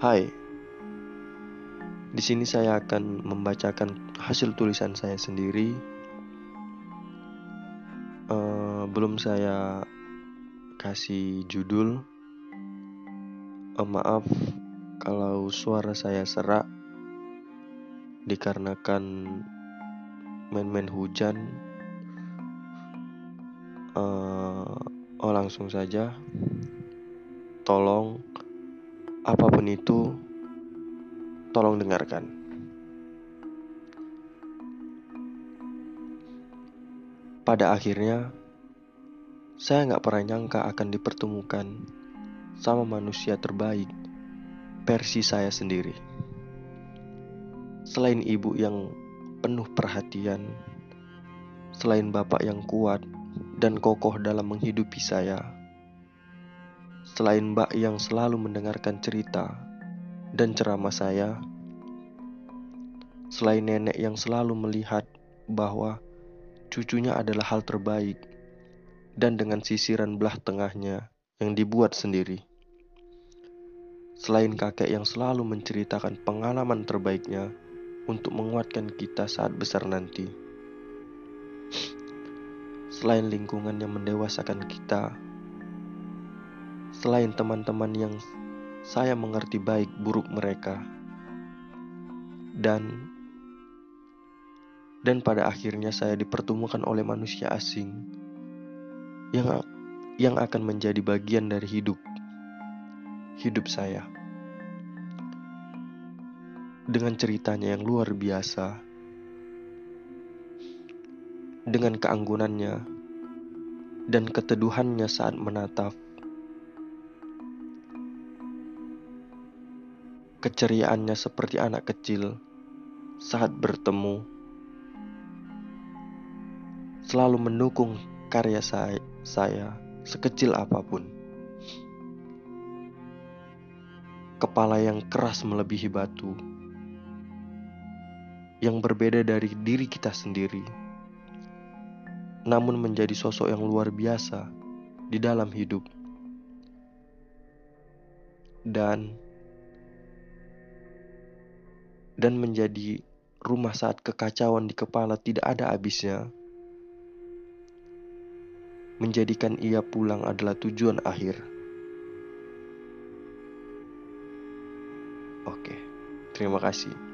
Hai, di sini saya akan membacakan hasil tulisan saya sendiri. Uh, belum saya kasih judul. Uh, maaf kalau suara saya serak dikarenakan main-main hujan. Uh, oh langsung saja. Tolong apa pun itu tolong dengarkan. Pada akhirnya, saya nggak pernah nyangka akan dipertemukan sama manusia terbaik versi saya sendiri. Selain ibu yang penuh perhatian, selain bapak yang kuat dan kokoh dalam menghidupi saya, Selain Mbak yang selalu mendengarkan cerita dan ceramah saya, selain nenek yang selalu melihat bahwa cucunya adalah hal terbaik dan dengan sisiran belah tengahnya yang dibuat sendiri. Selain kakek yang selalu menceritakan pengalaman terbaiknya untuk menguatkan kita saat besar nanti. Selain lingkungan yang mendewasakan kita selain teman-teman yang saya mengerti baik buruk mereka. Dan dan pada akhirnya saya dipertemukan oleh manusia asing yang yang akan menjadi bagian dari hidup hidup saya. Dengan ceritanya yang luar biasa, dengan keanggunannya dan keteduhannya saat menatap Keceriaannya seperti anak kecil saat bertemu, selalu mendukung karya saya, saya sekecil apa pun. Kepala yang keras melebihi batu, yang berbeda dari diri kita sendiri, namun menjadi sosok yang luar biasa di dalam hidup. Dan dan menjadi rumah saat kekacauan di kepala tidak ada habisnya. Menjadikan ia pulang adalah tujuan akhir. Oke, terima kasih.